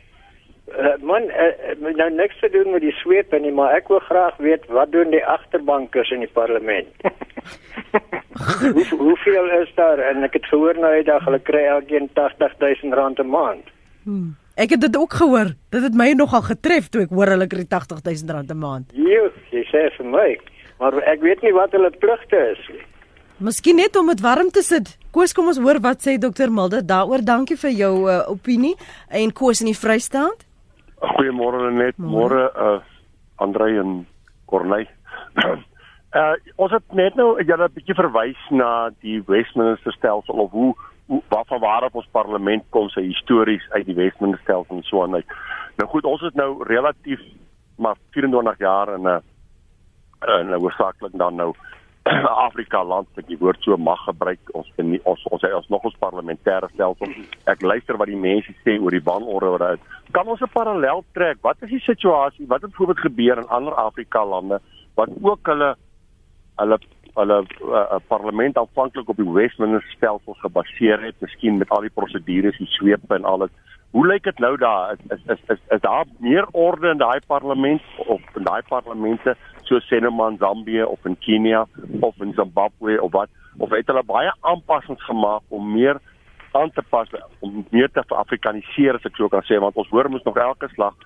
Uh, man, uh, nou niks te doen met die sweep nie, maar ek wil graag weet wat doen die agterbankers in die parlement? [laughs] Hoe, hoeveel is daar? En ek het gehoor nou hy dag hulle kry elkeen 80000 rand 'n maand. Hmm. Ek het dit ook gehoor. Dit het my nogal getref toe ek hoor hulle kry 80000 rand 'n maand. Jo, jy sê vir my. Maar ek weet nie wat hulle pligte is nie. Miskien net om dit warm te sit. Koos, kom ons hoor wat sê dokter Milde daaroor. Dankie vir jou uh, opinie en Koos in die Vrystaat. Goeiemôre net. Môre uh Andrei en Corneille. Uh [clears throat] ons het net nou julle 'n bietjie verwys na die Westminster stelsel of hoe hoe wat van waar op ons parlement kom sy histories uit die Westminster stelsel en so aan uit. Nou goed, ons is nou relatief maar 24 jaar in 'n in 'n hoofsaaklik dan nou [coughs] Afrika land wat die woord so mag gebruik ons in ons ons ons nog ons parlementêre stelsel. Ek luister wat die mense sê oor die wanorde wat uit. Kan ons 'n parallel trek? Wat is die situasie? Wat het voorbeeld gebeur in ander Afrika lande wat ook hulle hulle hulle uh, parlement aanvanklik op die Westminster stelsel gebaseer het, miskien met al die prosedures, die sweep en alles. Hoe lyk dit nou daar? Is is is is daar meer orde in daai parlement of in daai parlemente so sê nou maar in Zambië of in Kenia of in Zimbabwe of wat? Of het hulle baie aanpassings gemaak om meer aan te pas om meer te Afrikaniseer as ek so kan sê want ons hoor mos nog elke slag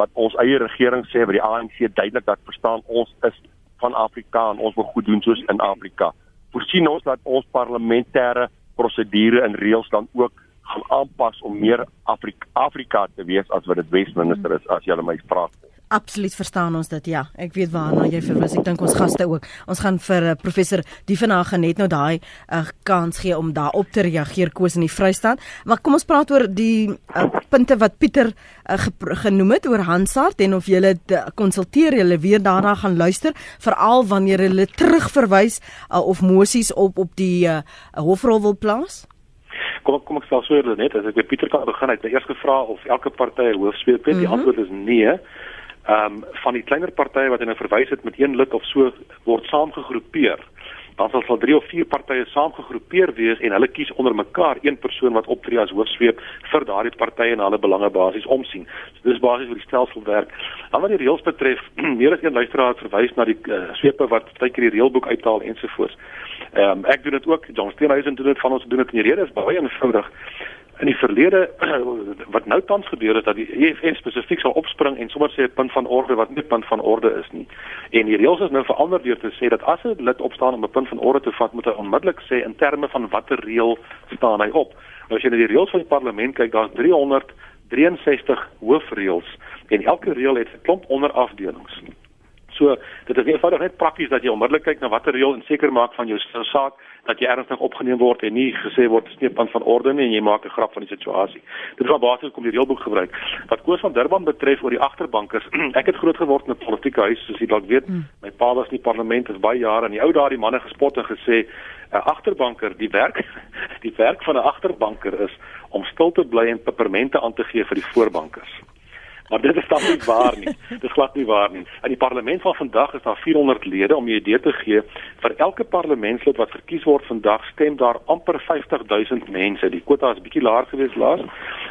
wat ons eie regering sê by die ANC duidelik dat verstaan ons is van Afrika en ons wil goed doen soos in Afrika. Voorsien ons dat ons parlementêre prosedure en reëls dan ook gaan aanpas om meer Afrika Afrika te wees as wat dit Wesminister is as jy my vra. Absoluut verstaan ons dit. Ja, ek weet waarna jy verwys. Ek dink ons gaste ook. Ons gaan vir uh, professor Dievenage net nou daai uh, kans gee om daarop te reageer koes in die Vrystaat. Maar kom ons praat oor die uh, punte wat Pieter uh, genoem het oor Hansard en of jy dit konsulteer, jy weer daarna gaan luister, veral wanneer hulle terugverwys uh, of mosies op op die uh, hofrol wil plaas. Kom kom ek stel so net as ek by Pieter kan begin het. Eers gevra of elke party 'n hoofspeler het. Die mm -hmm. antwoord is nee ehm um, van die kleiner partye wat hulle verwys het met een lid of so word saamgegroepeer. Dan sal sal drie of vier partye saamgegroepeer wees en hulle kies onder mekaar een persoon wat optree as hoofsweep vir daardie partye en hulle belange basies omsien. So dis basies hoe die stelsel werk. Dan wat die reëls betref, [clears throat] meer as een luisteraar verwys na die uh, swepe wat tydjie die reëlboek uithaal ensovoorts. Ehm um, ek doen dit ook, John Steenhuisen doen dit van ons doen dit in die rede is baie eenvoudig in die verlede [clears throat] wat nou tans gebeur is dat die EFF spesifiek sal opspring en sommer sê 'n punt van orde wat nie 'n punt van orde is nie. En die reëls is nou verander deur te sê dat as 'n lid opstaan om 'n punt van orde te vat, moet hy onmiddellik sê in terme van watter reël staan hy op. Nou as jy na die reëls van die parlement kyk, daar's 363 hoofreëls en elke reël het 'n klomp onderafdelings. So dit is eenvoudig net prakties dat jy onmiddellik kyk na watter reël en seker maak van jou saak dat jy ernstig opgeneem word en nie gesê word punt van orde nie en jy maak 'n grap van die situasie. Dit is maar basies kom die reëlboek gebruik. Wat Koos van Durban betref oor die agterbankers, [clears throat] ek het groot geword in 'n politieke huis, soos jy dalk weet. Hmm. My pa was in die parlement vir baie jare en die ou daardie manne gespot en gesê 'n agterbanker, die werk [laughs] die werk van 'n agterbanker is om stil te bly en pepermente aan te gee vir die voorbankers. Maar dit is dan nie waar nie. [laughs] Dit glad nie waar nie. In die parlement van vandag is daar 400 lede om 'n idee te gee. Vir elke parlementslid wat verkies word vandag stem daar amper 50000 mense. Die kwota is bietjie laer gewees laas,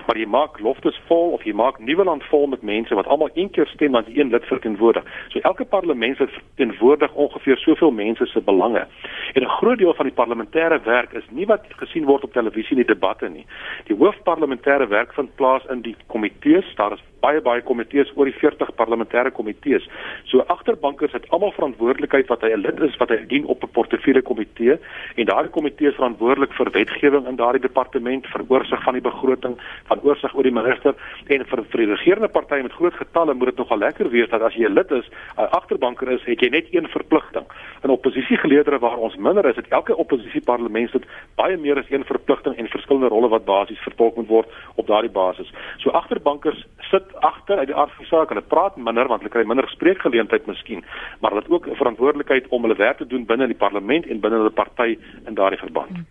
maar jy maak loftes vol of jy maak Nieuweland vol met mense wat almal een keer stem want een lid verteenwoordig. So elke parlementslid verteenwoordig ongeveer soveel mense se belange. En 'n groot deel van die parlementêre werk is nie wat gesien word op televisie in die debatte nie. Die hoofparlementêre werk vind plaas in die komitees. Daar is baie baie komitees oor die 40 parlementêre komitees. So agterbankers het almal verantwoordelikheid wat hy 'n lid is wat hy dien op 'n portefeulje komitee en daardie komitee is verantwoordelik vir wetgewing in daardie departement, vir oorsig van die begroting, van oorsig oor die minister en vir vir die regerende partye met groot getalle moet dit nogal lekker wees dat as jy 'n lid is, 'n agterbanker is, het jy net een verpligting. In oppositiegeleedere waar ons minder is, het elke oppositieparlementslid baie meer as een verpligting en verskillende rolle wat basies vertolk moet word op daardie basis. So agterbankers sit agter uit die aard van saak. Hulle praat minder want hulle kry minder spreekgeleentheid miskien, maar hulle het ook 'n verantwoordelikheid om hulle werk te doen binne die parlement en binne hulle party in daardie verband.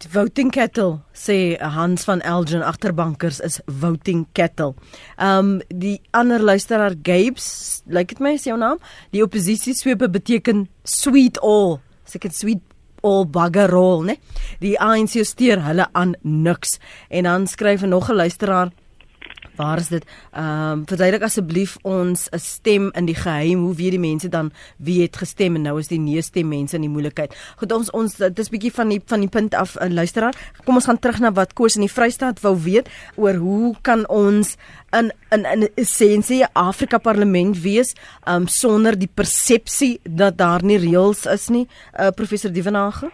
Die voting kettle sê Hans van Elgin agterbankers is voting kettle. Um die ander luisteraar Gabes, lyk dit my is jou naam? Die oppositie swepe beteken sweet all. Seker sweet all bugger roll, né? Die ANC steur hulle aan niks. En dan skryf nog 'n luisteraar Waar is dit? Ehm um, verduidelik asseblief ons 'n stem in die geheim. Hoe weet die mense dan wie het gestem en nou is die nee stem mense in die moeilikheid. Goed ons ons dit is bietjie van die van die punt af uh, luisteraar. Kom ons gaan terug na wat Koos in die Vrystaat wou weet oor hoe kan ons in in in essensie Afrika Parlement wees um sonder die persepsie dat daar nie reëls is nie. Uh, professor Dievenage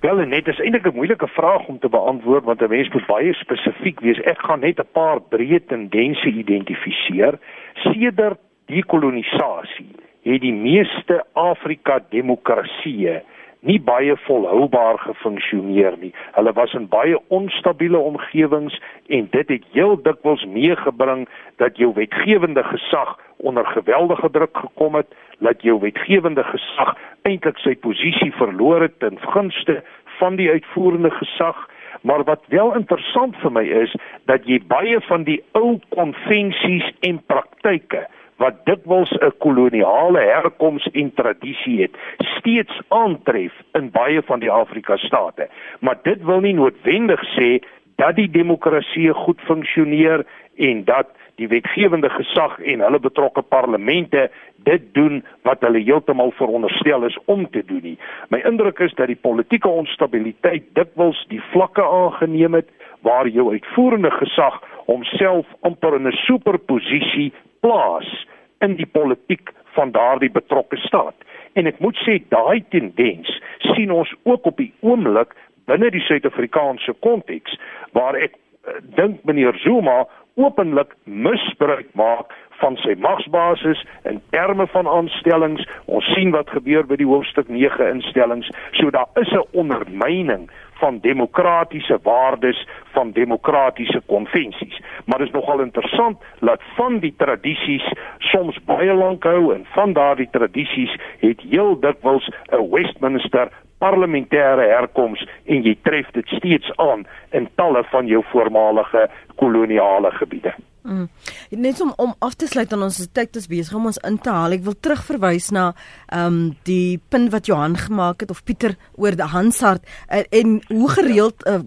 Wel net is eintlik 'n moeilike vraag om te beantwoord want 'n mens moet baie spesifiek wees. Ek gaan net 'n paar breë tendense identifiseer. Sedert die kolonisasie het die meeste Afrika demokratieë nie baie volhoubaar gefunksioneer nie. Hulle was in baie onstabiele omgewings en dit het heel dikwels meegebring dat jou wetgewende gesag onder geweldige druk gekom het dat jou wetgewende gesag eintlik sy posisie verloor het ten gunste van die uitvoerende gesag. Maar wat wel interessant vir my is dat jy baie van die ou konvensies en praktyke wat dikwels 'n koloniale herkoms en tradisie het steeds aantref in baie van die Afrika state. Maar dit wil nie noodwendig sê dat die demokrasie goed funksioneer en dat die wetgewende gesag en hulle betrokke parlemente dit doen wat hulle heeltemal veronderstel is om te doen nie. My indruk is dat die politieke onstabiliteit dikwels die vlakke aangeneem het waar jou uitvoerende gesag homself amper in 'n superposisie plaas in die politiek van daardie betrokke staat. En ek moet sê daai tendens sien ons ook op die oomblik binne die Suid-Afrikaanse konteks waar ek uh, dink meneer Zuma openlik misbruik maak van sy magsbasis in terme van aanstellings. Ons sien wat gebeur by die hoofstuk 9 instellings. So daar is 'n ondermyning van demokratiese waardes van demokratiese konvensies. Maar dit is nogal interessant dat van die tradisies soms baie lank hou en van daardie tradisies het heel dikwels 'n Westminster parlementêre herkoms en jy tref dit steeds aan in talle van jou voormalige koloniale gebiede. Mm. Net om om af te sluit aan ons tyd is besig om ons in te haal. Ek wil terugverwys na ehm um, die punt wat Johan gemaak het of Pieter oor die Hansard uh, en hoe gereeld uh,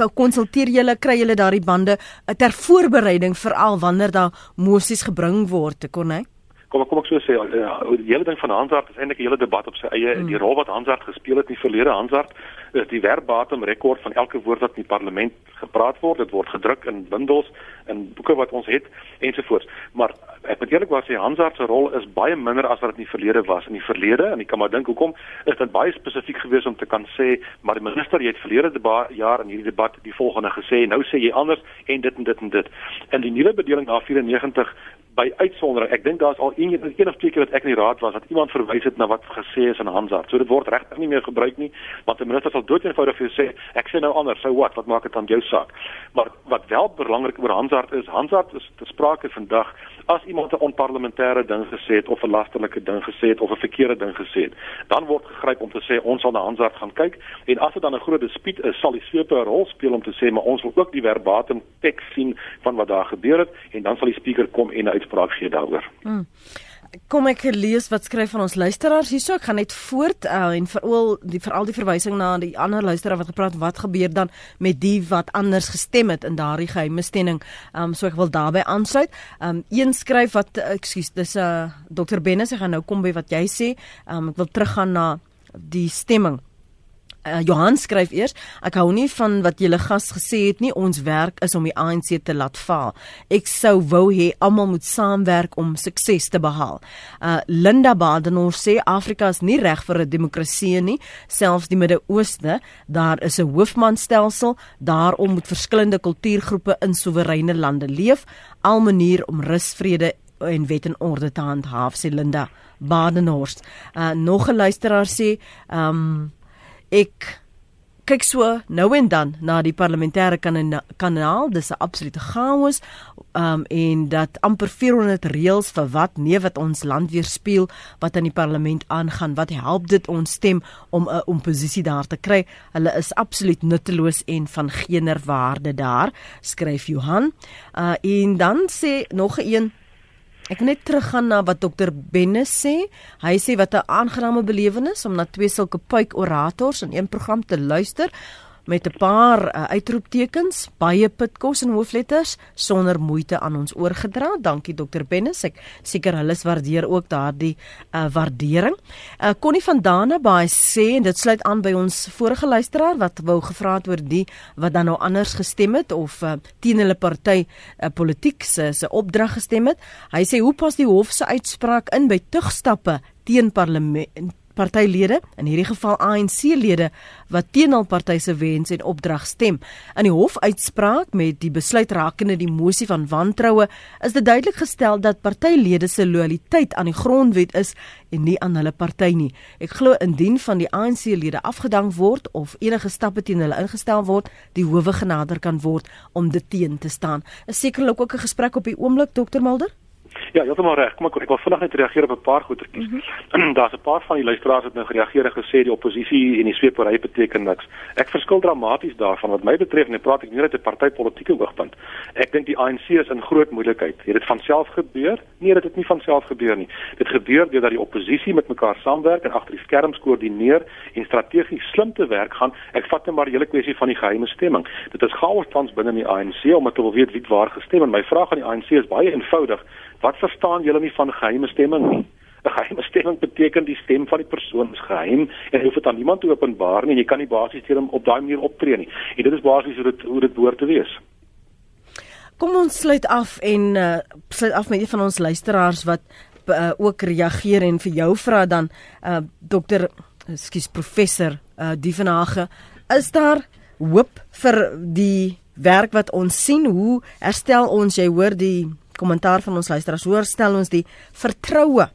gekonsulteer julle kry julle daardie bande uh, ter voorbereiding veral wanneer daar mosies gebring word, kon hy? Kom kom ek so sê uh, die hele ding van Hansard is eintlik 'n hele debat op sy eie. Mm. die rol wat Hansard gespeel het in die verlede Hansard is die werkbatum rekord van elke woord wat in die parlement gepraat word. Dit word gedruk in bundels in boeke wat ons het ensovoorts. Maar ek moet eerlikwaar sê Hansard se rol is baie minder as wat dit in die verlede was. In die verlede en ek kan maar dink hoekom is dit baie spesifiek geweest om te kan sê maar die minister jy het verlede jaar in hierdie debat die volgende gesê nou sê jy anders en dit en dit en dit. In die nuwe bedeling na 94 by uitsondering. Ek dink daar's al een een of twee keer wat ek in die raad was dat iemand verwys het na wat gesê is in Hansard. So dit word regtig nie meer gebruik nie, want die minister sal doodeenvoudig vir jou sê, ek sê nou anders, so wat, wat maak dit aan jou saak? Maar wat wel belangrik oor Hansard is, Hansard is te sprake vandag as iemand 'n onparlementêre ding gesê het of 'n lasterlike ding gesê het of 'n verkeerde ding gesê het, dan word gegryp om te sê ons sal na Hansard gaan kyk en as dit dan 'n groot dispuut is, sal die sweep 'n rol speel om te sê maar ons wil ook die verbatim teks sien van wat daar gebeur het en dan sal die spreker kom en 'n uitspraak gee daaroor. Hmm. Kom ek lees wat skryf van ons luisteraars hierso. Ek gaan net voort uh, en veral die veral die verwysing na die ander luisteraar wat gepraat wat gebeur dan met die wat anders gestem het in daardie geheime stemming? Um, so ek wil daarbey aansluit. Um, een skryf wat uh, ekskuus dis 'n uh, dokter Bennis ek gaan nou kom by wat jy sê. Um, ek wil teruggaan na die stemming uh, Johan skryf eers ek hou nie van wat julle gas gesê het nie. Ons werk is om die ANC te laat faal. Ek sou wou hê almal moet saamwerk om sukses te behaal. Uh, Linda Badenor sê Afrika is nie reg vir 'n demokrasie nie selfs die Midde-Ooste. Daar is 'n hoofmanstelsel. Daarom moet verskillende kultuurgroepe in soewereine lande leef. Al manier om rus vrede en wet en orde te handhaaf sê Linda Badenhorst. Uh nog 'n luisteraar sê, ehm um, ek kyk so nou en dan na die parlementêre kanaal. Dis 'n absolute chaos um, en dat amper 400 reëls vir wat nee wat ons land weerspieël wat aan die parlement aangaan wat help dit ons stem om 'n oppositie daar te kry? Hulle is absoluut nutteloos en van geener waarde daar skryf Johan. Uh, en dan sê nog 'n een Ek net teruggaan na wat dokter Benne sê. Hy sê wat 'n aangename belewenis om na twee sulke puik orators in een program te luister met 'n paar uh, uitroeptekens, baie pitkos en hoofletters sonder moeite aan ons oorgedra. Dankie Dr. Bennis. Ek seker hulle waardeer ook daardie uh, waardering. Uh, Connie van Dane baie sê en dit sluit aan by ons vorige luisteraar wat wou gevra het oor die wat dan nou anders gestem het of uh, teen hulle party uh, politiek se se opdrag gestem het. Hy sê hoe pas die hof se uitspraak in by tugstappe teen parlement partylede, in hierdie geval ANC-lede wat teen hul party se wens en opdrag stem. In die hofuitspraak met die besluit rakende die mosie van wantroue is dit duidelik gestel dat partylede se lojaliteit aan die grondwet is en nie aan hulle party nie. Ek glo indien van die ANC-lede afgedank word of enige stappe teen hulle ingestel word, die howe genader kan word om dit teen te staan. Is sekerlik ook 'n gesprek op die oomblik Dr Mulder? Ja, heeltemal reg. Kom ek ek wil vinnig net reageer op 'n paar goetertjies. Mm -hmm. [clears throat] Daar's 'n paar van die luisteraars wat nou gereageer en gesê die oppositie en die sweepery beteken niks. Ek verskil dramaties daarvan wat my betref en ek praat ek nie uit 'n partytetiese oogpunt. Ek dink die ANC is in groot moeilikheid. Het dit van self gebeur? Nee, dit het nie van self gebeur nie. Dit gebeur deurdat die oppositie met mekaar saamwerk en agter die skerms koördineer en strategies slim te werk gaan. Ek vat net maar die hele kwessie van die geheime stemming. Dit is chaos tans binne die ANC omdat hulle wil weet wie waar gestem en my vraag aan die ANC is baie eenvoudig. Wat verstaan julle nie van geheime stemming nie? 'n Geheime stemming beteken die stem van die persoon is geheim en hoef dit aan niemand te openbaar nie. Jy kan nie basies teen hom op daai manier optree nie. En dit is basies hoe dit hoe dit behoort te wees. Kom ons sluit af en uh, sluit af met een van ons luisteraars wat uh, ook reageer en vir jou vra dan uh, dokter ekskuus professor uh, Dievenage is daar hoop vir die werk wat ons sien hoe herstel ons jy hoor die kommentaar van ons luisteraars hoor stel ons die vertroue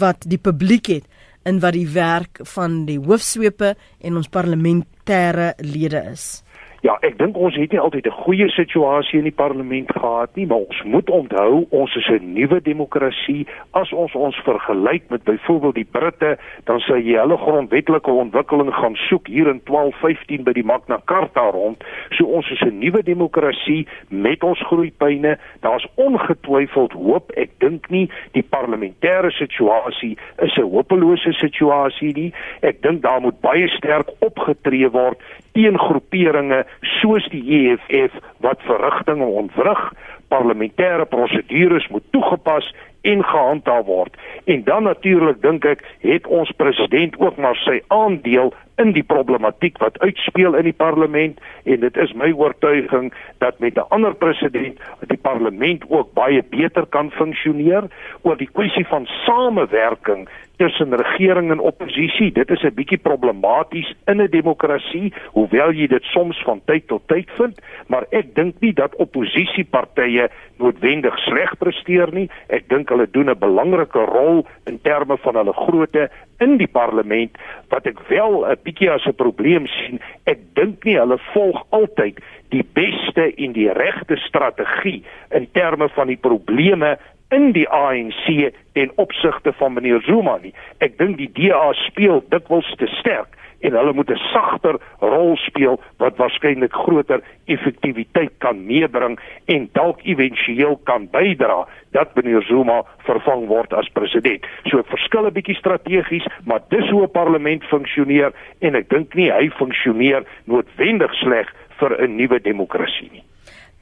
wat die publiek het in wat die werk van die hoofsweepe en ons parlementêre lede is. Ja, ek dink ons het nie altyd 'n goeie situasie in die parlement gehad nie, maar ons moet onthou ons is 'n nuwe demokrasie. As ons ons vergelyk met byvoorbeeld die Britte, dan sou jy hulle grondwetlike ontwikkeling gaan soek hier in 1215 by die Magna Carta rond. So ons is 'n nuwe demokrasie met ons groeipyne. Daar's ongetwyfeld hoop. Ek dink nie die parlementêre situasie is 'n hopelose situasie nie. Ek dink daar moet baie sterk opgetree word teen groeperinge soos die EFF wat verrigtinge ontwrig, parlementêre prosedures moet toegepas en gehandhaaf word. En dan natuurlik dink ek het ons president ook maar sy aandeel in die problematiek wat uitspeel in die parlement en dit is my oortuiging dat met 'n ander president die parlement ook baie beter kan funksioneer oor die kwessie van samewerking tussen regering en oppositie. Dit is 'n bietjie problematies in 'n demokrasie, hoewel jy dit soms van tyd tot tyd vind, maar ek dink nie dat oppositiepartye noodwendig sleg presteer nie. Ek dink hulle doen 'n belangrike rol in terme van hulle grootte in die parlement wat ek wel 'n bietjie as 'n probleem sien. Ek dink nie hulle volg altyd die beste en die regte strategie in terme van die probleme in die ANC ten opsigte van meneer Zuma nie. Ek dink die DA speel dikwels te sterk en hulle moet 'n sagter rol speel wat waarskynlik groter effektiwiteit kan meebring en dalk éventueel kan bydra dat meneer Zuma vervang word as president. So verskil 'n bietjie strategies, maar dis hoe 'n parlement funksioneer en ek dink nie hy funksioneer noodwendig sleg vir 'n nuwe demokrasie nie.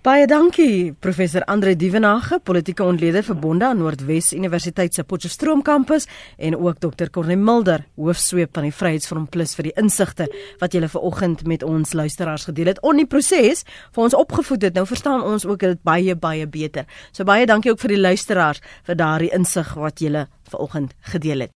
Baie dankie professor Andre Dievenage, politieke ontleder verbonde aan Noordwes Universiteit se Potchefstroom kampus en ook dokter Corne Mulder, hoofsweep van die Vryheidsfront Plus vir die insigte wat julle vanoggend met ons luisteraars gedeel het. On die proses vir ons opgevoed het. Nou verstaan ons ook dit baie baie beter. So baie dankie ook vir die luisteraars vir daardie insig wat julle vanoggend gedeel het.